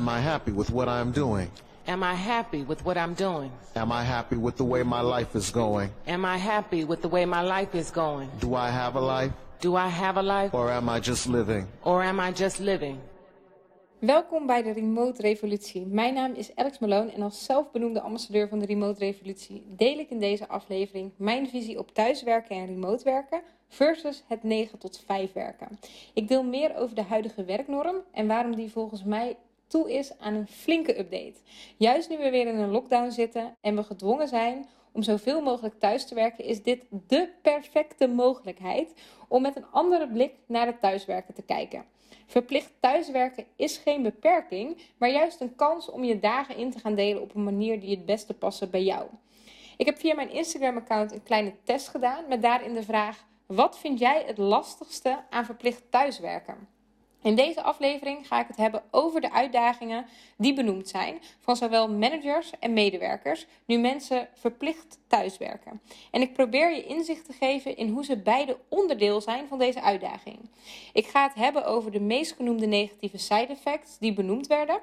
Am I happy with what I'm doing? Am I happy with what I'm doing? Am I happy with the way my life is going? Am I happy with the way my life is going? Do I have a life? Do I have a life? Or am I just living? Or am I just living? Welkom bij de Remote Revolutie. Mijn naam is Alex Malone en als zelfbenoemde ambassadeur van de Remote Revolutie deel ik in deze aflevering mijn visie op thuiswerken en remote werken versus het 9 tot 5 werken. Ik deel meer over de huidige werknorm en waarom die volgens mij toe is aan een flinke update. Juist nu we weer in een lockdown zitten en we gedwongen zijn om zoveel mogelijk thuis te werken, is dit de perfecte mogelijkheid om met een andere blik naar het thuiswerken te kijken. Verplicht thuiswerken is geen beperking, maar juist een kans om je dagen in te gaan delen op een manier die het beste passen bij jou. Ik heb via mijn Instagram-account een kleine test gedaan met daarin de vraag: wat vind jij het lastigste aan verplicht thuiswerken? In deze aflevering ga ik het hebben over de uitdagingen die benoemd zijn van zowel managers en medewerkers, nu mensen verplicht thuiswerken. En ik probeer je inzicht te geven in hoe ze beide onderdeel zijn van deze uitdaging. Ik ga het hebben over de meest genoemde negatieve side effects die benoemd werden.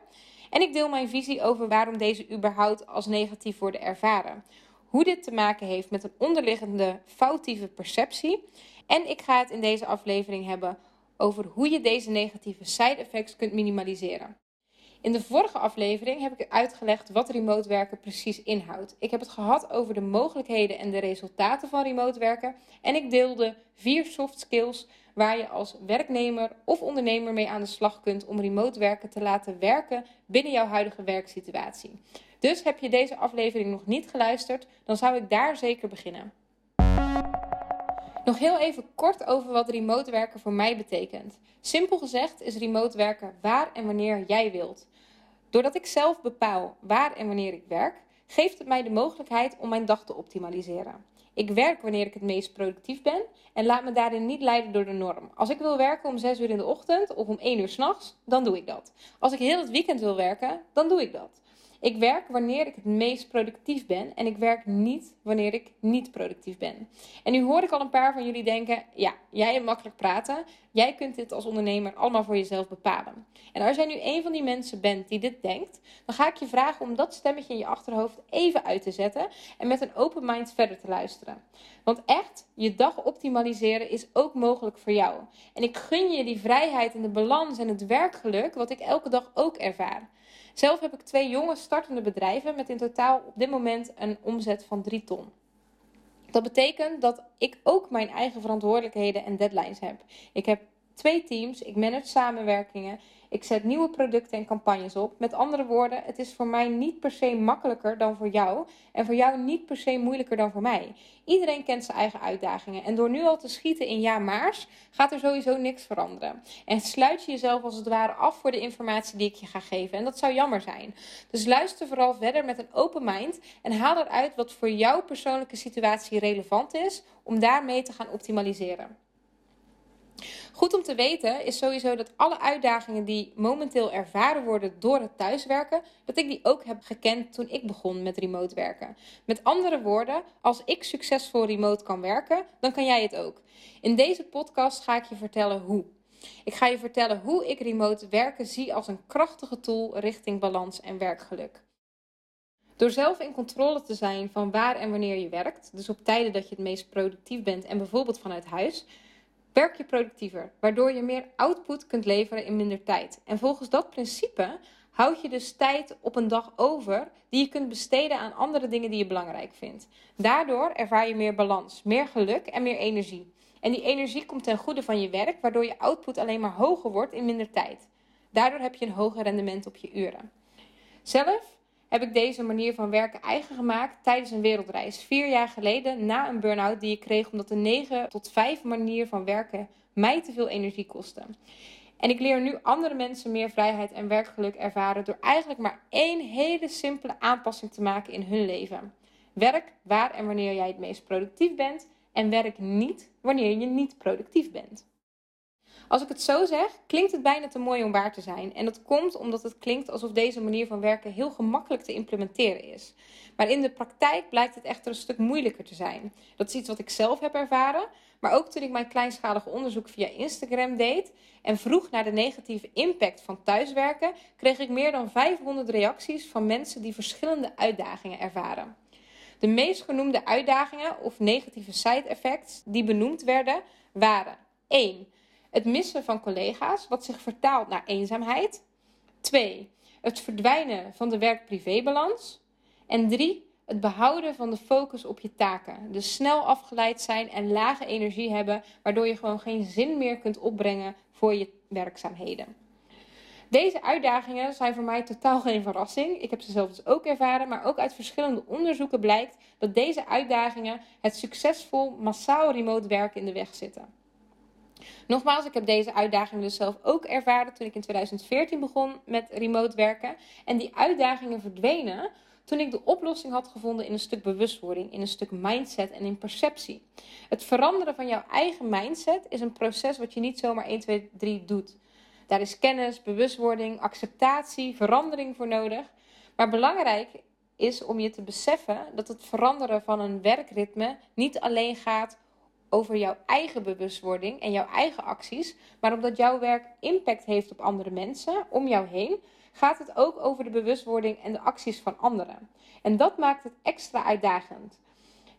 En ik deel mijn visie over waarom deze überhaupt als negatief worden ervaren. Hoe dit te maken heeft met een onderliggende foutieve perceptie. En ik ga het in deze aflevering hebben over hoe je deze negatieve side effects kunt minimaliseren. In de vorige aflevering heb ik uitgelegd wat remote werken precies inhoudt. Ik heb het gehad over de mogelijkheden en de resultaten van remote werken en ik deelde vier soft skills waar je als werknemer of ondernemer mee aan de slag kunt om remote werken te laten werken binnen jouw huidige werksituatie. Dus heb je deze aflevering nog niet geluisterd, dan zou ik daar zeker beginnen. Nog heel even kort over wat remote werken voor mij betekent. Simpel gezegd is remote werken waar en wanneer jij wilt. Doordat ik zelf bepaal waar en wanneer ik werk, geeft het mij de mogelijkheid om mijn dag te optimaliseren. Ik werk wanneer ik het meest productief ben en laat me daarin niet leiden door de norm. Als ik wil werken om 6 uur in de ochtend of om 1 uur s'nachts, dan doe ik dat. Als ik heel het weekend wil werken, dan doe ik dat. Ik werk wanneer ik het meest productief ben en ik werk niet wanneer ik niet productief ben. En nu hoor ik al een paar van jullie denken: ja, jij hebt makkelijk praten. Jij kunt dit als ondernemer allemaal voor jezelf bepalen. En als jij nu een van die mensen bent die dit denkt, dan ga ik je vragen om dat stemmetje in je achterhoofd even uit te zetten en met een open mind verder te luisteren. Want echt, je dag optimaliseren is ook mogelijk voor jou. En ik gun je die vrijheid en de balans en het werkgeluk wat ik elke dag ook ervaar. Zelf heb ik twee jonge startende bedrijven met in totaal op dit moment een omzet van 3 ton. Dat betekent dat ik ook mijn eigen verantwoordelijkheden en deadlines heb. Ik heb twee teams, ik manage samenwerkingen, ik zet nieuwe producten en campagnes op. Met andere woorden, het is voor mij niet per se makkelijker dan voor jou en voor jou niet per se moeilijker dan voor mij. Iedereen kent zijn eigen uitdagingen en door nu al te schieten in ja maars gaat er sowieso niks veranderen. En sluit je jezelf als het ware af voor de informatie die ik je ga geven en dat zou jammer zijn. Dus luister vooral verder met een open mind en haal eruit wat voor jouw persoonlijke situatie relevant is om daarmee te gaan optimaliseren. Goed om te weten is sowieso dat alle uitdagingen die momenteel ervaren worden door het thuiswerken, dat ik die ook heb gekend toen ik begon met remote werken. Met andere woorden, als ik succesvol remote kan werken, dan kan jij het ook. In deze podcast ga ik je vertellen hoe. Ik ga je vertellen hoe ik remote werken zie als een krachtige tool richting balans en werkgeluk. Door zelf in controle te zijn van waar en wanneer je werkt, dus op tijden dat je het meest productief bent en bijvoorbeeld vanuit huis, werk je productiever, waardoor je meer output kunt leveren in minder tijd. En volgens dat principe houd je dus tijd op een dag over die je kunt besteden aan andere dingen die je belangrijk vindt. Daardoor ervaar je meer balans, meer geluk en meer energie. En die energie komt ten goede van je werk, waardoor je output alleen maar hoger wordt in minder tijd. Daardoor heb je een hoger rendement op je uren. Zelf heb ik deze manier van werken eigen gemaakt tijdens een wereldreis. Vier jaar geleden na een burn-out die ik kreeg omdat de 9 tot 5 manier van werken mij te veel energie kostte. En ik leer nu andere mensen meer vrijheid en werkgeluk ervaren door eigenlijk maar één hele simpele aanpassing te maken in hun leven. Werk waar en wanneer jij het meest productief bent en werk niet wanneer je niet productief bent. Als ik het zo zeg, klinkt het bijna te mooi om waar te zijn. En dat komt omdat het klinkt alsof deze manier van werken heel gemakkelijk te implementeren is. Maar in de praktijk blijkt het echter een stuk moeilijker te zijn. Dat is iets wat ik zelf heb ervaren, maar ook toen ik mijn kleinschalige onderzoek via Instagram deed en vroeg naar de negatieve impact van thuiswerken, kreeg ik meer dan 500 reacties van mensen die verschillende uitdagingen ervaren. De meest genoemde uitdagingen of negatieve side effects die benoemd werden waren 1. Het missen van collega's, wat zich vertaalt naar eenzaamheid. 2. Het verdwijnen van de werk-privébalans. En 3. Het behouden van de focus op je taken. Dus snel afgeleid zijn en lage energie hebben, waardoor je gewoon geen zin meer kunt opbrengen voor je werkzaamheden. Deze uitdagingen zijn voor mij totaal geen verrassing. Ik heb ze zelf dus ook ervaren, maar ook uit verschillende onderzoeken blijkt dat deze uitdagingen het succesvol massaal remote werken in de weg zitten. Nogmaals, ik heb deze uitdagingen dus zelf ook ervaren toen ik in 2014 begon met remote werken. En die uitdagingen verdwenen toen ik de oplossing had gevonden in een stuk bewustwording, in een stuk mindset en in perceptie. Het veranderen van jouw eigen mindset is een proces wat je niet zomaar 1, 2, 3 doet. Daar is kennis, bewustwording, acceptatie, verandering voor nodig. Maar belangrijk is om je te beseffen dat het veranderen van een werkritme niet alleen gaat over jouw eigen bewustwording en jouw eigen acties, maar omdat jouw werk impact heeft op andere mensen om jou heen, gaat het ook over de bewustwording en de acties van anderen. En dat maakt het extra uitdagend.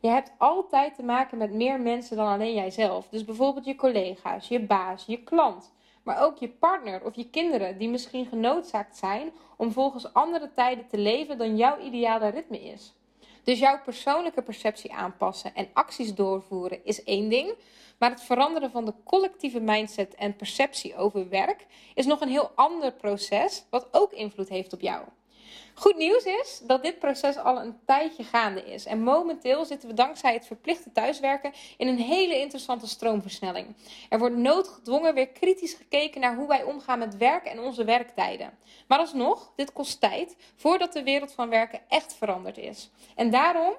Je hebt altijd te maken met meer mensen dan alleen jijzelf. Dus bijvoorbeeld je collega's, je baas, je klant. Maar ook je partner of je kinderen die misschien genoodzaakt zijn om volgens andere tijden te leven dan jouw ideale ritme is. Dus jouw persoonlijke perceptie aanpassen en acties doorvoeren is één ding. Maar het veranderen van de collectieve mindset en perceptie over werk is nog een heel ander proces, wat ook invloed heeft op jou. Goed nieuws is dat dit proces al een tijdje gaande is. En momenteel zitten we dankzij het verplichte thuiswerken in een hele interessante stroomversnelling. Er wordt noodgedwongen weer kritisch gekeken naar hoe wij omgaan met werk en onze werktijden. Maar alsnog, dit kost tijd voordat de wereld van werken echt veranderd is. En daarom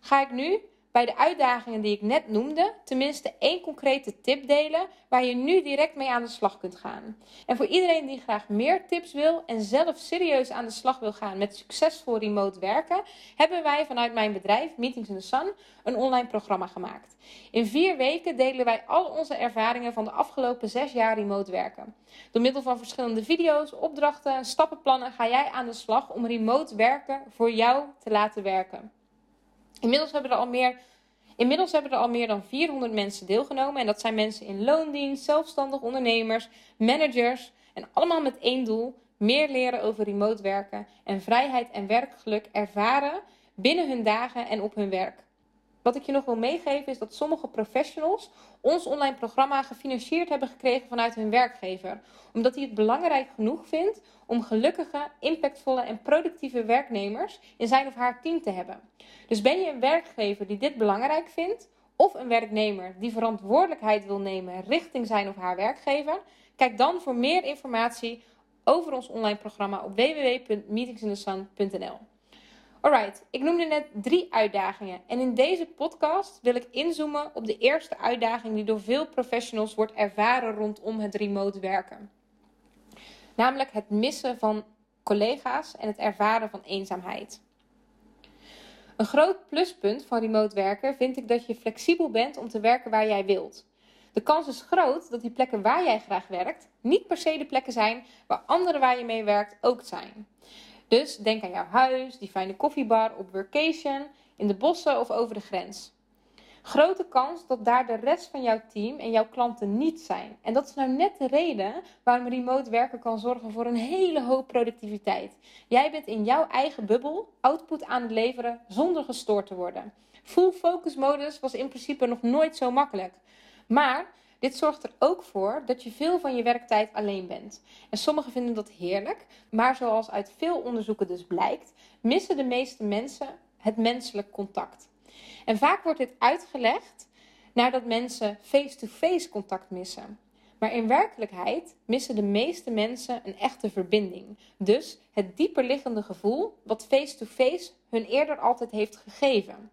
ga ik nu bij de uitdagingen die ik net noemde tenminste één concrete tip delen waar je nu direct mee aan de slag kunt gaan. En voor iedereen die graag meer tips wil en zelf serieus aan de slag wil gaan met succesvol remote werken, hebben wij vanuit mijn bedrijf Meetings in the Sun een online programma gemaakt. In vier weken delen wij al onze ervaringen van de afgelopen zes jaar remote werken. Door middel van verschillende video's, opdrachten en stappenplannen ga jij aan de slag om remote werken voor jou te laten werken. Inmiddels hebben er al meer Inmiddels hebben er al meer dan 400 mensen deelgenomen. En dat zijn mensen in loondienst, zelfstandig ondernemers, managers. En allemaal met één doel: meer leren over remote werken en vrijheid en werkgeluk ervaren binnen hun dagen en op hun werk. Wat ik je nog wil meegeven is dat sommige professionals ons online programma gefinancierd hebben gekregen vanuit hun werkgever, omdat hij het belangrijk genoeg vindt om gelukkige, impactvolle en productieve werknemers in zijn of haar team te hebben. Dus ben je een werkgever die dit belangrijk vindt, of een werknemer die verantwoordelijkheid wil nemen richting zijn of haar werkgever, kijk dan voor meer informatie over ons online programma op www.meetingsinthesun.nl. Alright, ik noemde net drie uitdagingen. En in deze podcast wil ik inzoomen op de eerste uitdaging die door veel professionals wordt ervaren rondom het remote werken. Namelijk het missen van collega's en het ervaren van eenzaamheid. Een groot pluspunt van remote werken vind ik dat je flexibel bent om te werken waar jij wilt. De kans is groot dat die plekken waar jij graag werkt niet per se de plekken zijn waar anderen waar je mee werkt ook zijn. Dus denk aan jouw huis, die fijne koffiebar, op vacation, in de bossen of over de grens. Grote kans dat daar de rest van jouw team en jouw klanten niet zijn. En dat is nou net de reden waarom remote werken kan zorgen voor een hele hoop productiviteit. Jij bent in jouw eigen bubbel output aan het leveren zonder gestoord te worden. Full focus modus was in principe nog nooit zo makkelijk. Maar dit zorgt er ook voor dat je veel van je werktijd alleen bent. En sommigen vinden dat heerlijk, maar zoals uit veel onderzoeken dus blijkt, missen de meeste mensen het menselijk contact. En vaak wordt dit uitgelegd nadat mensen face-to-face contact missen. Maar in werkelijkheid missen de meeste mensen een echte verbinding. Dus het dieperliggende gevoel wat face-to-face hun eerder altijd heeft gegeven.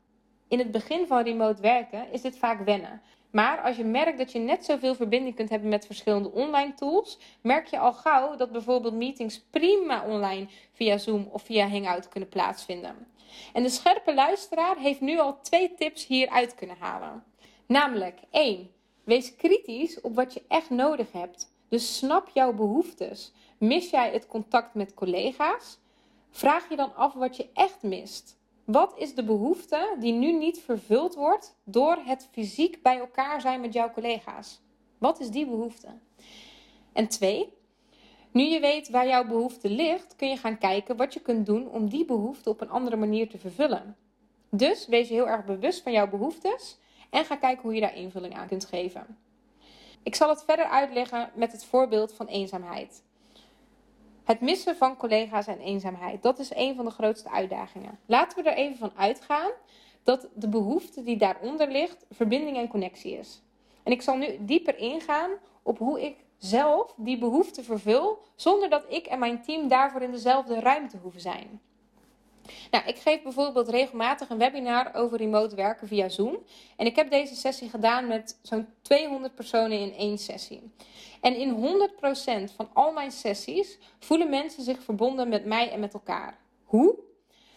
In het begin van remote werken is dit vaak wennen. Maar als je merkt dat je net zoveel verbinding kunt hebben met verschillende online tools, merk je al gauw dat bijvoorbeeld meetings prima online via Zoom of via Hangout kunnen plaatsvinden. En de scherpe luisteraar heeft nu al twee tips hieruit kunnen halen. Namelijk 1. Wees kritisch op wat je echt nodig hebt. Dus snap jouw behoeftes. Mis jij het contact met collega's? Vraag je dan af wat je echt mist. Wat is de behoefte die nu niet vervuld wordt door het fysiek bij elkaar zijn met jouw collega's? Wat is die behoefte? En twee, nu je weet waar jouw behoefte ligt, kun je gaan kijken wat je kunt doen om die behoefte op een andere manier te vervullen. Dus wees je heel erg bewust van jouw behoeftes en ga kijken hoe je daar invulling aan kunt geven. Ik zal het verder uitleggen met het voorbeeld van eenzaamheid. Het missen van collega's en eenzaamheid, dat is een van de grootste uitdagingen. Laten we er even van uitgaan dat de behoefte die daaronder ligt verbinding en connectie is. En ik zal nu dieper ingaan op hoe ik zelf die behoefte vervul, zonder dat ik en mijn team daarvoor in dezelfde ruimte hoeven zijn. Nou, ik geef bijvoorbeeld regelmatig een webinar over remote werken via Zoom. En ik heb deze sessie gedaan met zo'n 200 personen in één sessie. En in 100% van al mijn sessies voelen mensen zich verbonden met mij en met elkaar. Hoe?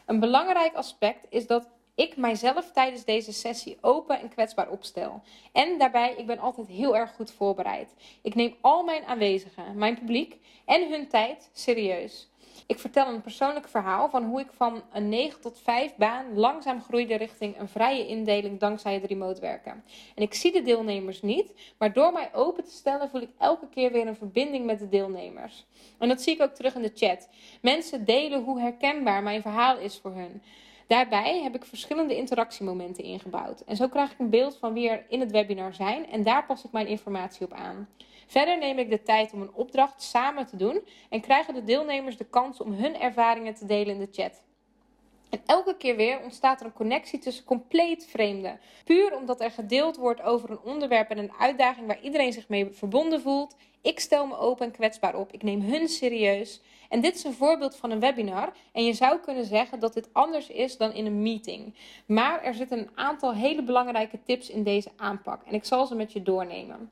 Een belangrijk aspect is dat ik mijzelf tijdens deze sessie open en kwetsbaar opstel. En daarbij, ik ben altijd heel erg goed voorbereid. Ik neem al mijn aanwezigen, mijn publiek en hun tijd serieus. Ik vertel een persoonlijk verhaal van hoe ik van een 9 tot 5 baan langzaam groeide richting een vrije indeling dankzij het remote werken. En ik zie de deelnemers niet, maar door mij open te stellen voel ik elke keer weer een verbinding met de deelnemers. En dat zie ik ook terug in de chat. Mensen delen hoe herkenbaar mijn verhaal is voor hun. Daarbij heb ik verschillende interactiemomenten ingebouwd. En zo krijg ik een beeld van wie er in het webinar zijn en daar pas ik mijn informatie op aan. Verder neem ik de tijd om een opdracht samen te doen en krijgen de deelnemers de kans om hun ervaringen te delen in de chat. En elke keer weer ontstaat er een connectie tussen compleet vreemden. Puur omdat er gedeeld wordt over een onderwerp en een uitdaging waar iedereen zich mee verbonden voelt. Ik stel me open en kwetsbaar op. Ik neem hun serieus. En dit is een voorbeeld van een webinar. En je zou kunnen zeggen dat dit anders is dan in een meeting. Maar er zitten een aantal hele belangrijke tips in deze aanpak. En ik zal ze met je doornemen.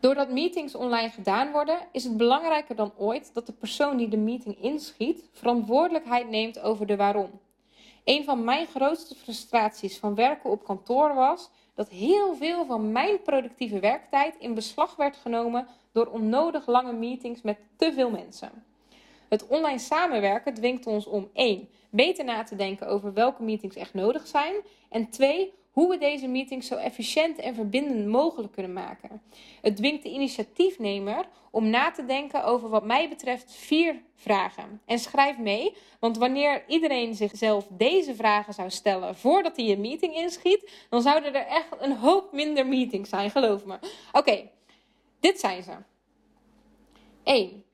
Doordat meetings online gedaan worden, is het belangrijker dan ooit dat de persoon die de meeting inschiet verantwoordelijkheid neemt over de waarom. Een van mijn grootste frustraties van werken op kantoor was dat heel veel van mijn productieve werktijd in beslag werd genomen door onnodig lange meetings met te veel mensen. Het online samenwerken dwingt ons om 1. beter na te denken over welke meetings echt nodig zijn en 2 hoe we deze meetings zo efficiënt en verbindend mogelijk kunnen maken. Het dwingt de initiatiefnemer om na te denken over wat mij betreft vier vragen. En schrijf mee, want wanneer iedereen zichzelf deze vragen zou stellen voordat hij een meeting inschiet, dan zouden er echt een hoop minder meetings zijn, geloof me. Oké, dit zijn ze. 1.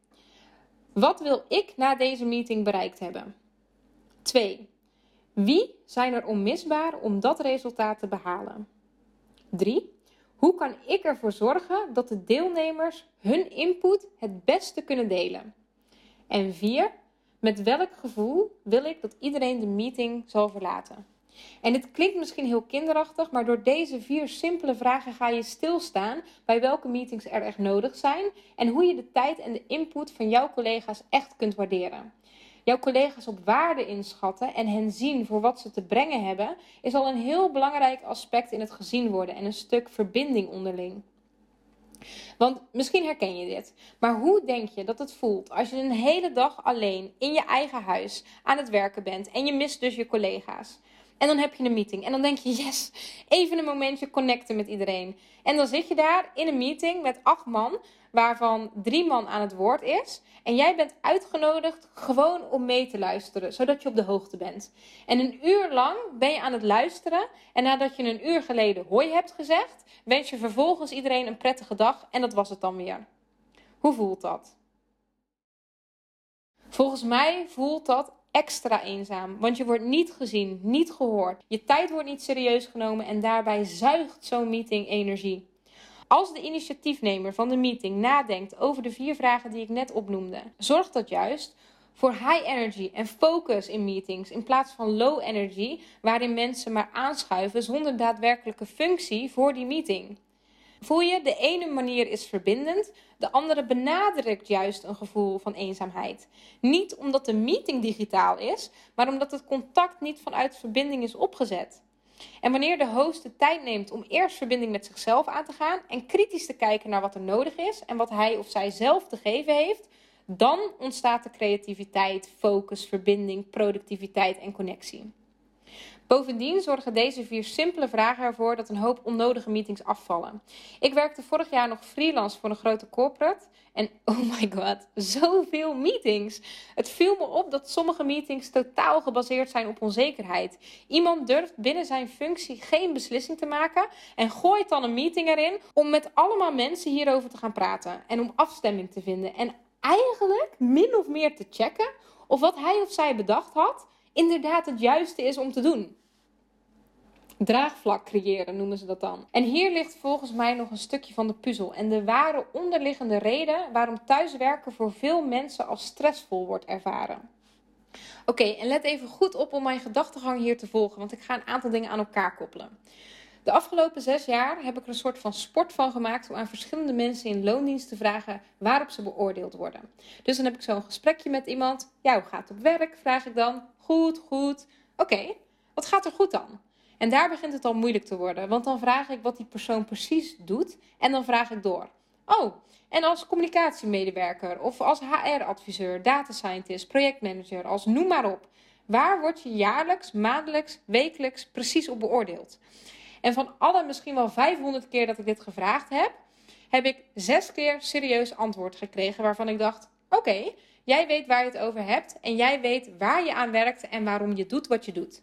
Wat wil ik na deze meeting bereikt hebben? 2. Wie zijn er onmisbaar om dat resultaat te behalen? 3. Hoe kan ik ervoor zorgen dat de deelnemers hun input het beste kunnen delen? En 4. Met welk gevoel wil ik dat iedereen de meeting zal verlaten? En dit klinkt misschien heel kinderachtig, maar door deze vier simpele vragen ga je stilstaan bij welke meetings er echt nodig zijn en hoe je de tijd en de input van jouw collega's echt kunt waarderen. Jouw collega's op waarde inschatten en hen zien voor wat ze te brengen hebben, is al een heel belangrijk aspect in het gezien worden en een stuk verbinding onderling. Want misschien herken je dit, maar hoe denk je dat het voelt als je een hele dag alleen in je eigen huis aan het werken bent en je mist dus je collega's? En dan heb je een meeting. En dan denk je, yes, even een momentje connecten met iedereen. En dan zit je daar in een meeting met acht man, waarvan drie man aan het woord is. En jij bent uitgenodigd gewoon om mee te luisteren, zodat je op de hoogte bent. En een uur lang ben je aan het luisteren. En nadat je een uur geleden hoi hebt gezegd, wens je vervolgens iedereen een prettige dag. En dat was het dan weer. Hoe voelt dat? Volgens mij voelt dat extra eenzaam, want je wordt niet gezien, niet gehoord. Je tijd wordt niet serieus genomen en daarbij zuigt zo'n meeting energie. Als de initiatiefnemer van de meeting nadenkt over de vier vragen die ik net opnoemde, zorgt dat juist Voor high energy en focus in meetings in plaats van low energy, waarin mensen maar aanschuiven zonder daadwerkelijke functie voor die meeting. Voel je, de ene manier is verbindend, de andere benadrukt juist een gevoel van eenzaamheid. Niet omdat de meeting digitaal is, maar omdat het contact niet vanuit verbinding is opgezet. En wanneer de host de tijd neemt om eerst verbinding met zichzelf aan te gaan en kritisch te kijken naar wat er nodig is en wat hij of zij zelf te geven heeft, dan ontstaat de creativiteit, focus, verbinding, productiviteit en connectie. Bovendien zorgen deze vier simpele vragen ervoor dat een hoop onnodige meetings afvallen. Ik werkte vorig jaar nog freelance voor een grote corporate. En oh my god, zoveel meetings. Het viel me op dat sommige meetings totaal gebaseerd zijn op onzekerheid. Iemand durft binnen zijn functie geen beslissing te maken en gooit dan een meeting erin om met allemaal mensen hierover te gaan praten en om afstemming te vinden. En eigenlijk min of meer te checken of wat hij of zij bedacht had inderdaad het juiste is om te doen. Draagvlak creëren noemen ze dat dan. En hier ligt volgens mij nog een stukje van de puzzel en de ware onderliggende reden waarom thuiswerken voor veel mensen als stressvol wordt ervaren. Oké, en let even goed op om mijn gedachtegang hier te volgen, want ik ga een aantal dingen aan elkaar koppelen. De afgelopen zes jaar heb ik er een soort van sport van gemaakt om aan verschillende mensen in loondienst te vragen waarop ze beoordeeld worden. Dus dan heb ik zo'n gesprekje met iemand. Ja, hoe gaat het op werk? Vraag ik dan. Goed, goed. Oké, wat gaat er goed dan? En daar begint het al moeilijk te worden, want dan vraag ik wat die persoon precies doet en dan vraag ik door. Oh, en als communicatiemedewerker of als HR-adviseur, data scientist, projectmanager, als noem maar op. Waar word je jaarlijks, maandelijks, wekelijks precies op beoordeeld? En van alle misschien wel 500 keer dat ik dit gevraagd heb, heb ik zes keer serieus antwoord gekregen waarvan ik dacht: oké, jij weet waar je het over hebt en jij weet waar je aan werkt en waarom je doet wat je doet.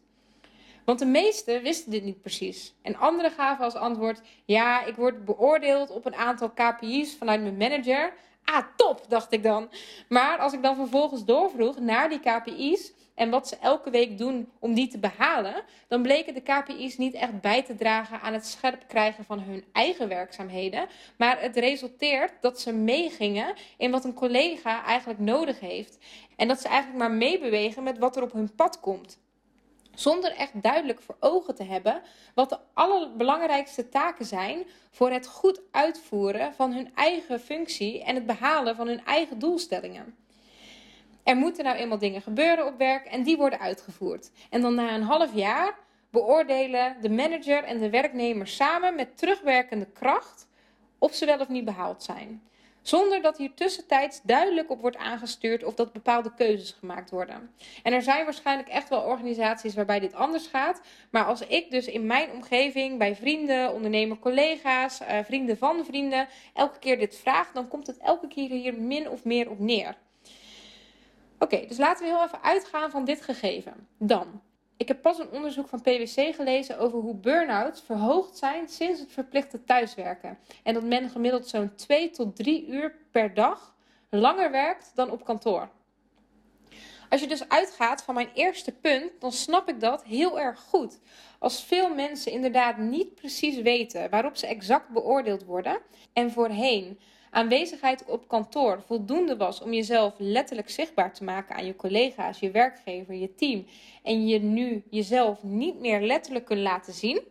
Want de meesten wisten dit niet precies. En anderen gaven als antwoord: ja, ik word beoordeeld op een aantal KPI's vanuit mijn manager. Ah, top, dacht ik dan. Maar als ik dan vervolgens doorvroeg naar die KPI's, en wat ze elke week doen om die te behalen, dan bleken de KPI's niet echt bij te dragen aan het scherp krijgen van hun eigen werkzaamheden. Maar het resulteert dat ze meegingen in wat een collega eigenlijk nodig heeft. En dat ze eigenlijk maar meebewegen met wat er op hun pad komt. Zonder echt duidelijk voor ogen te hebben wat de allerbelangrijkste taken zijn voor het goed uitvoeren van hun eigen functie en het behalen van hun eigen doelstellingen. Er moeten nou eenmaal dingen gebeuren op werk en die worden uitgevoerd. En dan na een half jaar beoordelen de manager en de werknemer samen met terugwerkende kracht of ze wel of niet behaald zijn. Zonder dat hier tussentijds duidelijk op wordt aangestuurd of dat bepaalde keuzes gemaakt worden. En er zijn waarschijnlijk echt wel organisaties waarbij dit anders gaat. Maar als ik dus in mijn omgeving, bij vrienden, ondernemer, collega's, eh, vrienden van vrienden, elke keer dit vraag, dan komt het elke keer hier min of meer op neer. Oké, dus laten we heel even uitgaan van dit gegeven. Dan, ik heb pas een onderzoek van PwC gelezen over hoe burn-outs verhoogd zijn sinds het verplichte thuiswerken. En dat men gemiddeld zo'n 2 tot 3 uur per dag langer werkt dan op kantoor. Als je dus uitgaat van mijn eerste punt, dan snap ik dat heel erg goed. Als veel mensen inderdaad niet precies weten waarop ze exact beoordeeld worden en voorheen aanwezigheid op kantoor voldoende was om jezelf letterlijk zichtbaar te maken aan je collega's, je werkgever, je team. En je nu jezelf niet meer letterlijk kunt laten zien,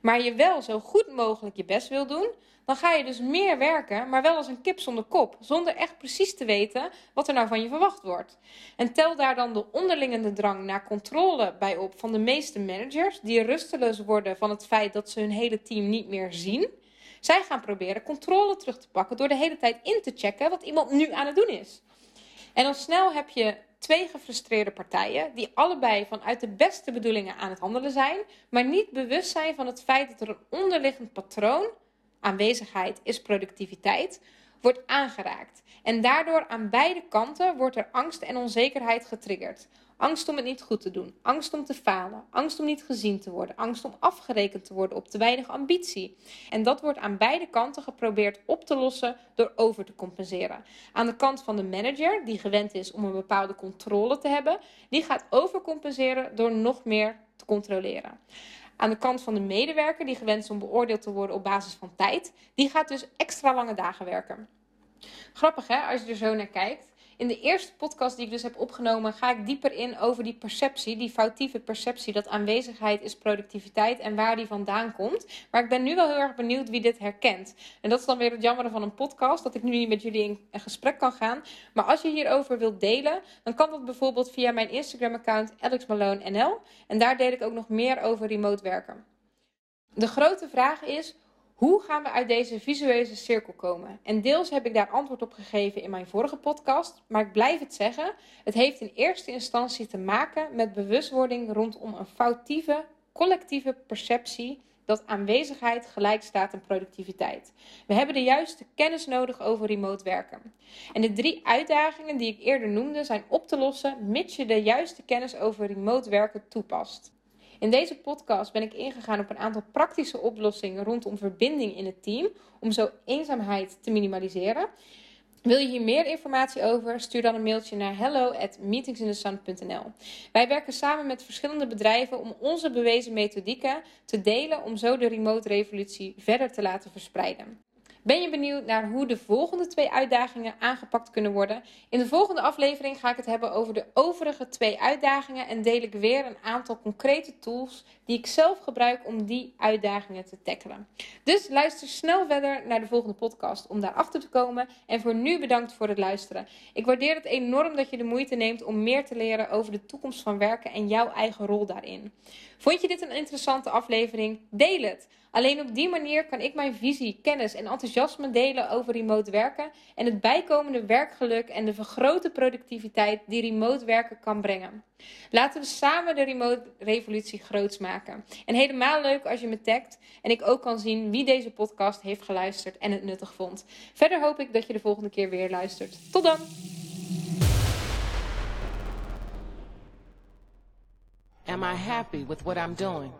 maar je wel zo goed mogelijk je best wil doen, dan ga je dus meer werken, maar wel als een kip zonder kop, zonder echt precies te weten wat er nou van je verwacht wordt. En tel daar dan de onderlingende drang naar controle bij op van de meeste managers, die rusteloos worden van het feit dat ze hun hele team niet meer zien. Zij gaan proberen controle terug te pakken door de hele tijd in te checken wat iemand nu aan het doen is. En dan snel heb je twee gefrustreerde partijen die allebei vanuit de beste bedoelingen aan het handelen zijn, maar niet bewust zijn van het feit dat er een onderliggend patroon, aanwezigheid is productiviteit, wordt aangeraakt. En daardoor aan beide kanten wordt er angst en onzekerheid getriggerd. Angst om het niet goed te doen, angst om te falen, angst om niet gezien te worden, angst om afgerekend te worden op te weinig ambitie. En dat wordt aan beide kanten geprobeerd op te lossen door over te compenseren. Aan de kant van de manager, die gewend is om een bepaalde controle te hebben, die gaat overcompenseren door nog meer te controleren. Aan de kant van de medewerker, die gewend is om beoordeeld te worden op basis van tijd, die gaat dus extra lange dagen werken. Grappig hè, als je er zo naar kijkt. In de eerste podcast die ik dus heb opgenomen, ga ik dieper in over die perceptie, die foutieve perceptie dat aanwezigheid is productiviteit en waar die vandaan komt. Maar ik ben nu wel heel erg benieuwd wie dit herkent. En dat is dan weer het jammere van een podcast, dat ik nu niet met jullie in een gesprek kan gaan. Maar als je hierover wilt delen, dan kan dat bijvoorbeeld via mijn Instagram-account AlexMaloneNL. En daar deel ik ook nog meer over remote werken. De grote vraag is: hoe gaan we uit deze visuele cirkel komen? En deels heb ik daar antwoord op gegeven in mijn vorige podcast, maar ik blijf het zeggen: het heeft in eerste instantie te maken met bewustwording rondom een foutieve collectieve perceptie dat aanwezigheid gelijk staat aan productiviteit. We hebben de juiste kennis nodig over remote werken. En de drie uitdagingen die ik eerder noemde zijn op te lossen mits je de juiste kennis over remote werken toepast. In deze podcast ben ik ingegaan op een aantal praktische oplossingen rondom verbinding in het team, om zo eenzaamheid te minimaliseren. Wil je hier meer informatie over? Stuur dan een mailtje naar hello@meetingsinthesun.nl. Wij werken samen met verschillende bedrijven om onze bewezen methodieken te delen om zo de remote revolutie verder te laten verspreiden. Ben je benieuwd naar hoe de volgende twee uitdagingen aangepakt kunnen worden? In de volgende aflevering ga ik het hebben over de overige twee uitdagingen en deel ik weer een aantal concrete tools die ik zelf gebruik om die uitdagingen te tackelen. Dus luister snel verder naar de volgende podcast om daarachter te komen. En voor nu bedankt voor het luisteren. Ik waardeer het enorm dat je de moeite neemt om meer te leren over de toekomst van werken en jouw eigen rol daarin. Vond je dit een interessante aflevering? Deel het. Alleen op die manier kan ik mijn visie, kennis en enthousiasme delen over remote werken en het bijkomende werkgeluk en de vergrote productiviteit die remote werken kan brengen. Laten we samen de remote revolutie groots maken. En helemaal leuk als je me tagt en ik ook kan zien wie deze podcast heeft geluisterd en het nuttig vond. Verder hoop ik dat je de volgende keer weer luistert. Tot dan! Am I happy with what I'm doing?